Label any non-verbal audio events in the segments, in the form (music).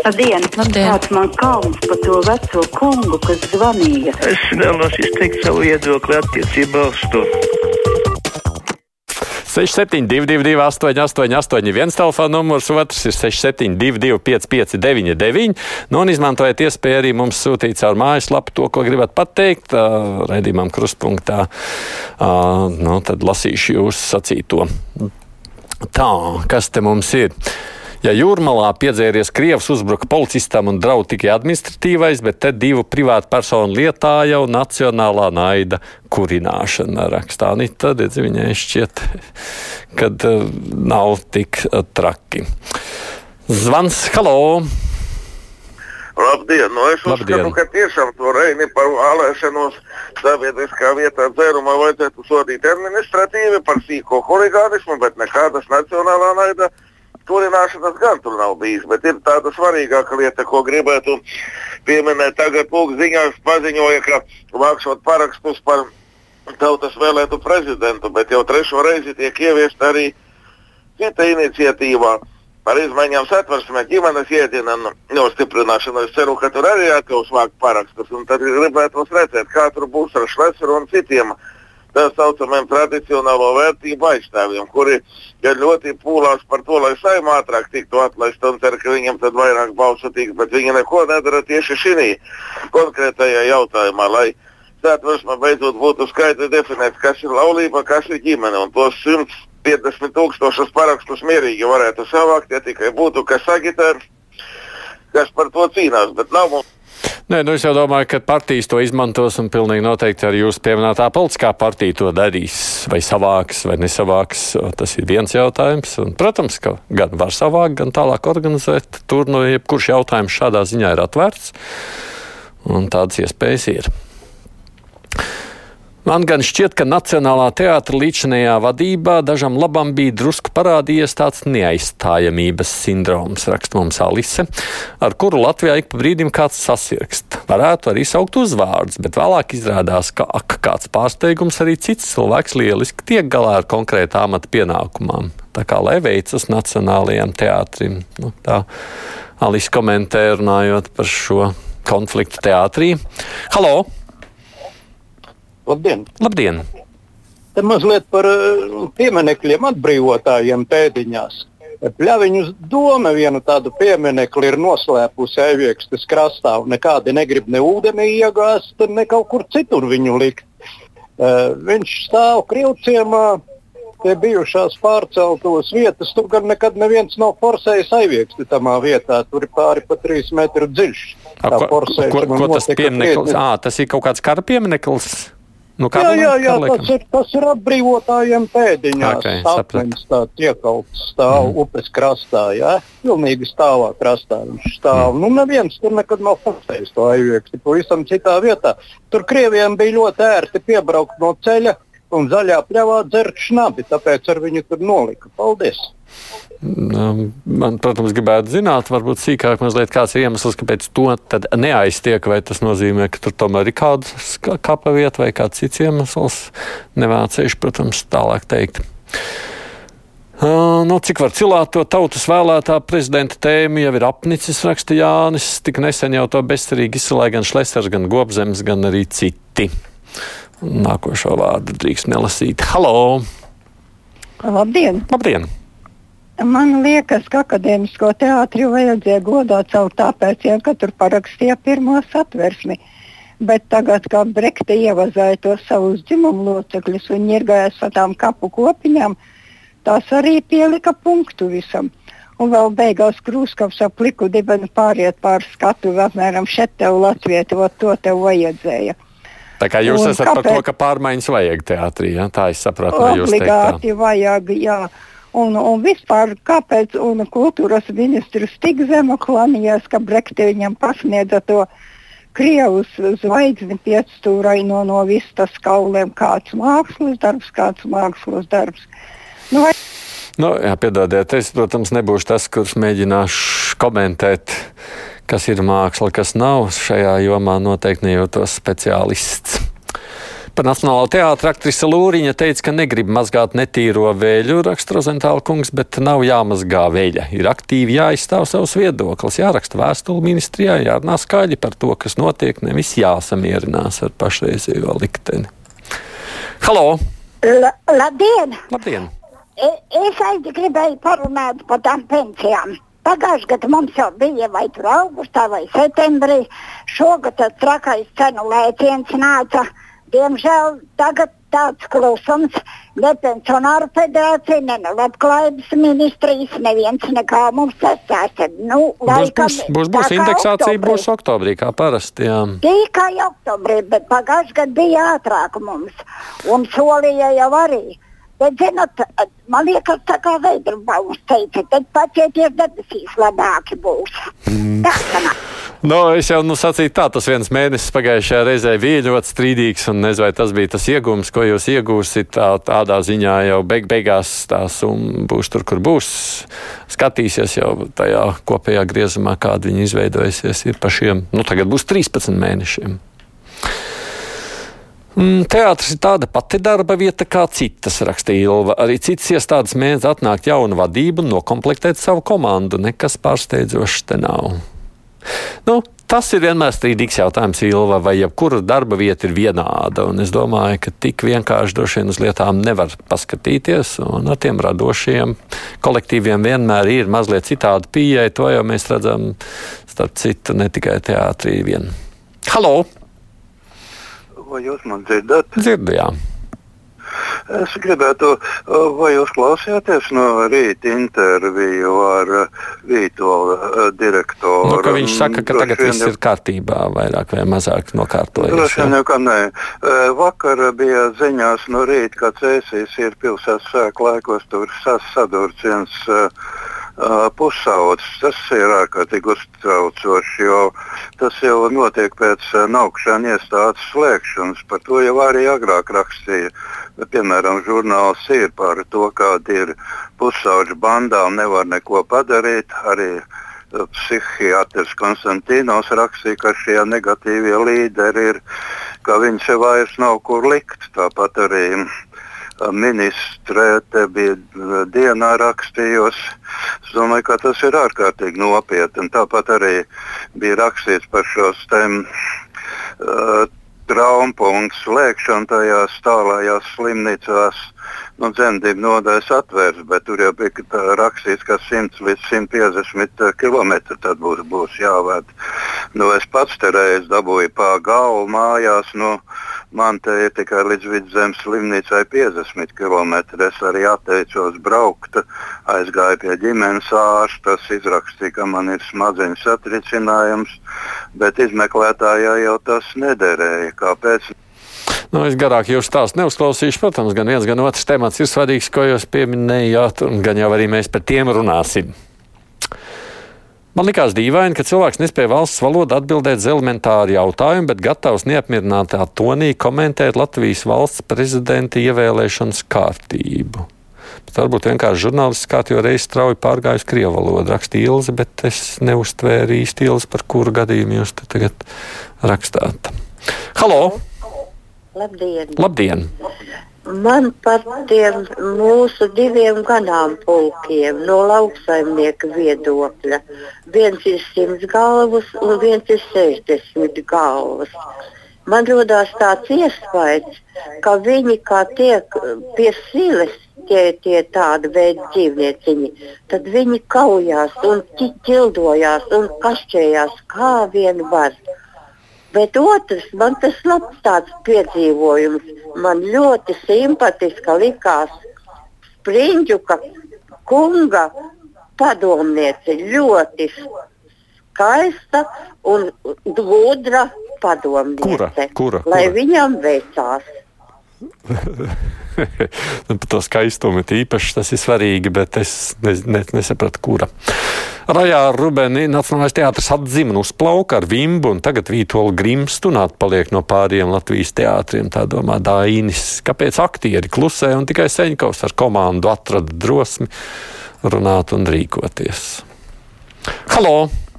Labdien! Labdien. Kāds man kauns par to veco kungu, kas zvanīja? Es vēlos izteikt savu viedokli attiecībā uz to. 6722, 888, telefona numurs, otrs ir 672, 559, nu, un izmantojiet iespēju arī mums sūtīt caur mājaslapu to, ko gribat pateikt. Uh, Redījumam, krustpunktā. Uh, nu, tad lasīšu jūsu sacīto. Tā, kas te mums ir? Ja jūrmalā piedzēries Krievs uzbruka policistam un draud tikai administratīvais, bet te divu privātu personu lietā jau nacionālā naida kurināšana rakstā. Nī, tad viņai šķiet, (laughs) ka uh, nav tik uh, traki. Zvans, halo! Labdien! Nu es Labdien. uzskatu, ka tiešām to reini par vēlēšanos sabiedriskā vietā dzērumā vajadzētu sodīt administratīvi par sīko huligānismu, bet nekādas nacionālā naida turināšanas gan tur nav bijis. Bet ir tāda svarīgāka lieta, ko gribētu pieminēt. Tagad Lūk ziņās paziņoja, ka vākšot parakstus par tautas vēlētu prezidentu, bet jau trešo reizi tiek ieviesta arī cita iniciatīva par izmaiņām satversmē, ģimenes iedina nostiprināšanu. Es ceru, ka tur arī atļaus vākt parakstus, un tad gribētu redzēt, kā tur būs ar Šlesneru un citiem tā saucamiem tradicionālo vērtību aizstāvjiem, kuri ļoti pūlās par to, lai saimā ātrāk tiktu atlaista un cer, ka viņam tad vairāk balsu tiks, bet viņi neko nedara tieši šī konkrētajā jautājumā, lai satversmē beidzot būtu skaidri definēts, kas ir laulība, kas ir ģimene, un tos 150 tūkstošus parakstus mierīgi varētu savākt, ja tikai būtu kas agitē, kas par to cīnās, bet nav mums. Nē, nu es jau domāju, ka partijas to izmantos un pilnīgi noteikti arī jūsu pieminētā politiskā partija to darīs. Vai savāks vai nesavāks, tas ir viens jautājums. Un, protams, ka gan var savākt, gan tālāk organizēt. Tur no jebkurš jautājums šādā ziņā ir atvērts. Un tādas iespējas ir. Man gan šķiet, ka Nacionālā teātra līdzinējā vadībā dažam labam bija drusku parādījies tāds neaizstājamības sindroms, raksta mums Alise, ar kuru Latvijā ik pa brīdim kāds sasirgst. Varētu arī saukt uzvārdus, bet vēlāk izrādās, ka ak, kāds pārsteigums arī cits cilvēks lieliski tiek galā ar konkrētā amata pienākumām. Tā kā lai veicas Nacionālajiem teātrim. Nu, tā Alise komentē runājot par šo konfliktu teātrī. Halo! Labdien! Labdien! Te mazliet par uh, pieminekļiem atbrīvotājiem pēdiņās. Pļaviņus doma vienu tādu pieminekli ir noslēpusi Eiviekstes krastā, un nekādi negrib ne ūdenī iegāzt, ne kaut kur citur viņu likt. Uh, viņš stāv Krievciemā, pie bijušās pārceltos vietas, tur gan nekad neviens nav forsējis aivieksti tamā vietā, tur ir pāri pa trīs metru dziļš. A, ko, ko, ko tas piemineklis? Ā, tas ir kaut kāds kara piemineklis. Nu, jā, jā, jā tas, ir, tas ir atbrīvotājiem pēdiņās. Okay, Sapnis tāds iekalts stāv mm. upes krastā, jā, pilnīgi stāvā krastā viņš stāv. Mm. Nu, neviens tur nekad nav pasējis to aivieksti, pavisam citā vietā. Tur krieviem bija ļoti ērti piebraukt no ceļa un zaļā pļavā dzert šnabi, tāpēc ar viņu tur nolika. Paldies! Man, protams, gribētu zināt, varbūt sīkāk mazliet kāds ir iemesls, kāpēc to neaiztiek, vai tas nozīmē, ka tur tomēr ir kāds kapa vieta vai kāds cits iemesls. Nevācējuši, protams, tālāk teikt. Uh, nu, cik var cilāt to tautas vēlētā prezidenta tēmu, jau ir apnicis, raksta Jānis. Tik nesen jau to bezcerīgi izsalēja gan Šlesers, gan Gobzems, gan arī citi. Nākošo vārdu drīkst nelasīt. Halo! Labdien! Labdien! Man liekas, ka akadēmisko teātri vajadzēja godāt caur tāpēciem, ka tur parakstīja pirmo satversmi. Bet tagad, kā Brekte ievazāja tos savus dzimumu locekļus un ņirgājās ar tām kapu kopiņām, tās arī pielika punktu visam. Un vēl beigās Krūskavs ap pliku dibenu pāriet pār skatu, apmēram šeit tev Latvijai, to tev vajadzēja. Tā kā jūs Un esat kāpēc? par to, ka pārmaiņas vajag teātrī, ja? tā es sapratu. Obligāti vajag, jā. Un, un vispār, kāpēc un kultūras ministrs tik zemu klanījās, ka Brekte viņam pasniedza to Krievijas zvaigzni piecstūrai no, no vistas kauliem, kāds mākslas darbs, kāds mākslas darbs. Nu, vai... Nu, jā, piedodiet, es, protams, nebūšu tas, kurš mēģināšu komentēt, kas ir māksla, kas nav. Šajā jomā noteikti nejūtos speciālists. Par Nacionālo teātru aktrise Lūriņa teica, ka negrib mazgāt netīro vēļu, raksta Rozentāla kungs, bet nav jāmazgā veļa. Ir aktīvi jāizstāv savus viedoklis, jāraksta vēstuli ministrijā, jārunā skaļi par to, kas notiek, nevis jāsamierinās ar pašreizējo likteni. Halo! La, labdien! Labdien! E, es arī gribēju parunāt par tām pensijām. Pagājušajā gadā mums jau bija vai tur augustā vai septembrī. Šogad trakais cenu lēciens nāca. Diemžēl tagad tāds klusums. Ne pensionāru federācija, ne no labklājības ministrijas, neviens nekā mums sastāsta. Nu, būs, būs, būs, būs indeksācija, oktobrī. būs oktobrī, kā parasti. Jā. Tikai oktobrī, bet pagājušajā gadā bija ātrāk mums. Un solīja jau arī. Bet, zinot, man liekas, tā kā Veidrbaums teica, tad pacieties debesīs labāki būs. Mm. Tā sanāk. No, es jau nu, sacīju, tā tas viens mēnesis pagājušajā reizē bija ļoti strīdīgs, un nezinu, vai tas bija tas iegūms, ko jūs iegūsiet. Tā, tādā ziņā jau beig, beigās tā summa būs tur, kur būs. Skatīsies jau tajā kopējā griezumā, kāda viņa izveidojusies ir pa šiem, nu tagad būs 13 mēnešiem. Mm, Teātris ir tāda pati darba vieta kā citas, rakstīja Ilva. Arī citas iestādes mēdz atnākt jaunu vadību un nokomplektēt savu komandu. Nekas pārsteidzošs te nav. Nu, tas ir vienmēr strīdīgs jautājums, Ilva, vai jebkura darba vieta ir vienāda. Un es domāju, ka tik vienkārši droši vien uz lietām nevar paskatīties. Un ar tiem radošiem kolektīviem vienmēr ir mazliet citāda pieeja. To jau mēs redzam, starp citu, ne tikai teātrī vien. Halo! Vai jūs man dzirdat? Dzirdējām! Es gribētu, vai jūs klausījāties no rīta interviju ar Vītola uh, direktoru? Nu, ka viņš saka, ka tagad viss ir kārtībā, vairāk vai mazāk nokārtojies. Droši vien jau kā nē. Uh, Vakar bija ziņās no rīta, ka Cēsīs ir pilsētas sēkla laikos tur sas sadurts viens uh, pusaudzis. Tas ir ārkārtīgi uztraucoši, jo tas jau notiek pēc naukšana iestādes slēgšanas. Par to jau arī agrāk rakstīja. Piemēram, žurnāls ir par to, kāda ir pusauģa bandā un nevar neko padarīt. Arī psihiatrs Konstantīnos rakstīja, ka šie negatīvie līderi ir, ka viņi sev vairs nav kur likt. Tāpat arī ministre te bija dienā rakstījos. Es domāju, ka tas ir ārkārtīgi nopietni. Tāpat arī bija rakstīts par šos tēm. Uh, Traumapunktu slēgšanu tajās tālākajās slimnīcās, nu, dzemdību nodaļas atvērts, bet tur jau bija tā rakstīts, ka 100 līdz 150 km tad būs, būs jāvēd. Nu, es pats te reiz dabūju pa galvu mājās, nu, man te ir tikai līdz vidzemes slimnīcai 50 km. Es arī atteicos braukt, aizgāju pie ģimenes ārsta, tas izrakstīja, ka man ir smadzeņu satricinājums, bet izmeklētājai jau tas nederēja. Kāpēc? Nu, es garāk jūs stāstu neuzklausīšu. Protams, gan viens, gan otrs temats ir svarīgs, ko jūs pieminējāt, un gan jau arī mēs par tiem runāsim. Man likās dīvaini, ka cilvēks nespēja valsts valodā atbildēt uz elementāru jautājumu, bet gatavs neapmierinātā tonī komentēt Latvijas valsts prezidenta ievēlēšanas kārtību. Bet varbūt vienkārši žurnālists kā jau reiz strauji pārgājis krievu valodu, rakstīja Ilzi, bet es neuztvēru īsti Ilzi, par kuru gadījumu jūs tagad rakstāt. Halo! Labdien! Labdien! Man par tiem mūsu diviem ganāmpulkiem no lauksaimnieka viedokļa. Viens ir simts galvas un viens ir sešdesmit galvas. Man rodās tāds iespējas, ka viņi kā tiek pie silas tie, tie tādi veidi dzīvnieciņi, tad viņi kaujās un ķi- ķildojās un kašķējās kā vien var. Bet otrs, man tas labs tāds piedzīvojums, man ļoti simpatiska likās Springļuka kunga padomniece. Ļoti skaista un gudra padomniece. Kura? Kura? Lai Kura? viņam veicās. (laughs) Par to skaistumu īpaši tas ir svarīgi, bet es ne, ne, nesapratu, kura. Rajā Rubeni Nacionālais teātris atzima un uzplauka ar vimbu, un tagad Vītola Grimstu un atpaliek no pāriem Latvijas teātriem. Tā domā Dainis. Kāpēc aktieri klusē un tikai Seņkovs ar komandu atrada drosmi runāt un rīkoties? Halo!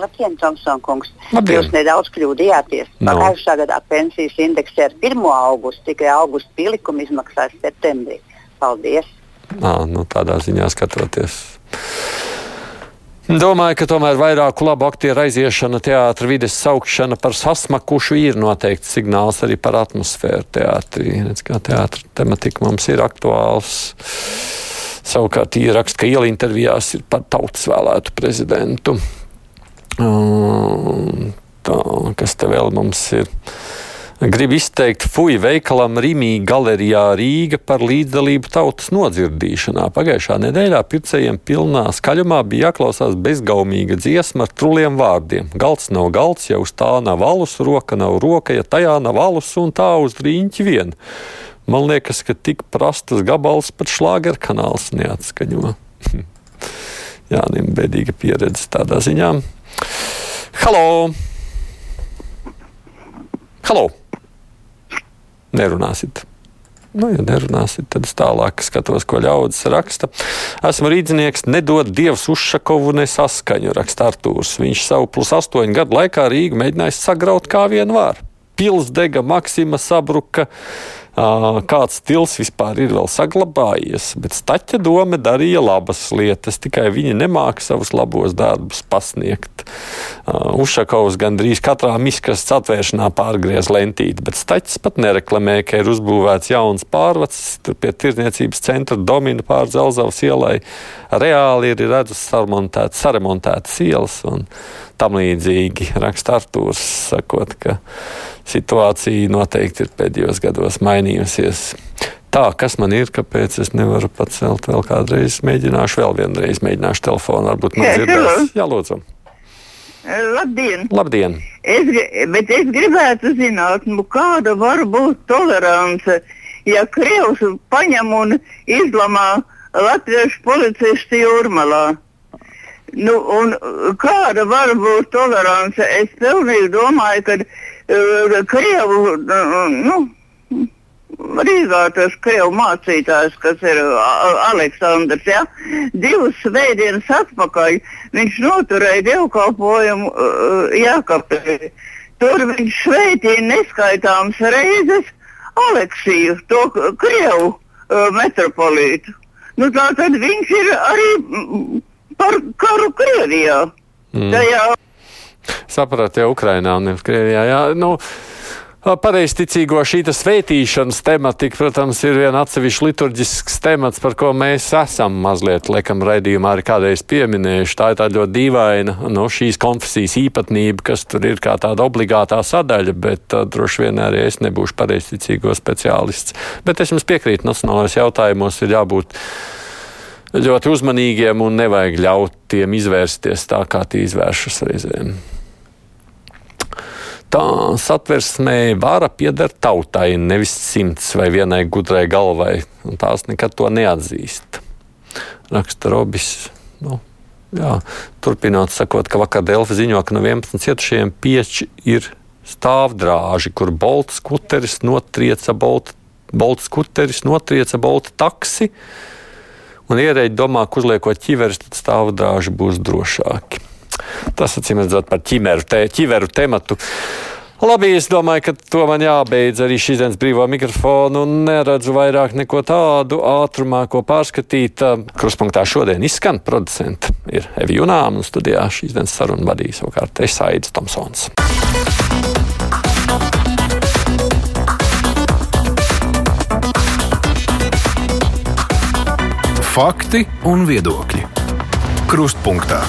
Labdien, Tomson kungs. Labdien. Jūs nedaudz kļūdījāties. No. Pagājušā gadā pensijas indeksē ar 1. augustu, tikai augusta pielikumu izmaksāja septembrī. Paldies! Nā, nu, tādā ziņā skatoties. Domāju, ka tomēr vairāku labu aktieru aiziešana, teātris vides saukšana par sasmakušu ir noteikti signāls arī par atmosfēru teātrī. Kā teātris tematika mums ir aktuāls. Savukārt ieraksta, ka iela intervijās ir par tautas vēlētu prezidentu. Tā, kas te vēl mums ir? Gribu izteikt fuju veikalam Rīgā galerijā Rīga par līdzdalību tautas nodzirdīšanā. Pagājušā nedēļā pircējiem pilnā skaļumā bija jāklausās bezgaumīga dziesma ar truliem vārdiem. Galds nav galds, ja uz tā nav alus, roka nav roka, ja tajā nav alus un tā uz rīņķi vien. Man liekas, ka tik prastas gabals pat šlāgerkanāls neatskaņo. (laughs) Jā, nim bēdīga pieredze tādā ziņā. Halo! Halo! Nerunāsit. Nu, ja nerunāsit, tad es tālāk skatos, ko ļaudis raksta. Esmu rīznieks, nedod dievs Ušakovu nesaskaņu, raksta Artūrs. Viņš savu plus astoņu gadu laikā Rīgu mēģinājis sagraut kā vien var. Pils dega, Maksima sabruka, kāds stils vispār ir vēl saglabājies, bet Staķa doma darīja labas lietas, tikai viņi nemāca savus labos darbus pasniegt. Ušakovs gandrīz katrā miskastes atvēršanā pārgriez lentīti, bet Staķis pat nereklamē, ka ir uzbūvēts jauns pārvads, pie tirniecības centra domina pār Zelzavas ielai. Reāli ir redzams saremontētas, saremontētas ielas un tam līdzīgi raksta Artūrs, sakot, ka situācija noteikti ir pēdējos gados mainījusies. Tā, kas man ir, kāpēc es nevaru pacelt vēl kādreiz, mēģināšu vēl vienreiz, mēģināšu telefonu, varbūt man dzirdēs. Jā, lūdzu. Labdien! Labdien! Es, bet es gribētu zināt, nu, kāda var būt tolerance, ja Krievs paņem un izlamā latviešu policistu jūrmalā. Nu, un kāda var būt tolerance? Es pilnīgi domāju, ka uh, Krievu, uh, nu, Rīgā tas krievu mācītājs, kas ir Aleksandrs, ja, divas svētdienas atpakaļ viņš noturēja dievkalpojumu uh, Jākapē. Tur viņš sveitīja neskaitāmas reizes Aleksiju, to krievu uh, metropolītu. Nu, tā tad viņš ir arī par karu Krievijā. Mm. Tajā Sapratu, jau Ukrainā un Krievijā. Jā, nu, Pareizticīgo šī svētīšanas tematika, protams, ir viena atsevišķa liturģisks temats, par ko mēs esam mazliet, liekam, raidījumā arī kādreiz pieminējuši. Tā ir tāda ļoti dīvaina no šīs konfesijas īpatnība, kas tur ir kā tāda obligātā sadaļa, bet uh, droši vien arī es nebūšu pareizticīgo speciālists. Bet es jums piekrītu, nacionālajos jautājumos ir jābūt ļoti uzmanīgiem un nevajag ļaut tiem izvērsties tā, kā tie izvēršas reizēm. Tā satversmē vara pieder tautai, nevis simts vai vienai gudrai galvai, tās nekad to neatzīst. Raksta Robis. Nu, jā. Turpinot, sakot, ka vakar Delfi ziņo, ka no 11 cietušajiem pieči ir stāvdrāži, kur bolts skuteris notrieca bolta, bolts skuteris notrieca bolta taksi, un ierēģi domā, ka uzliekot ķiveres, tad stāvdrāži būs drošāki. Tas, acīm redzot, par ķimeru, te, ķiveru tematu. Labi, es domāju, ka to man jābeidz arī šīs dienas brīvā mikrofona un neredzu vairāk neko tādu ātrumā, ko pārskatīt. Kruspunktā šodien izskan producenti. Ir Evi Junām un studijā šīs dienas sarunu vadīja savukārt es Aidis Tomsons. Fakti un viedokļi. Krustpunktā.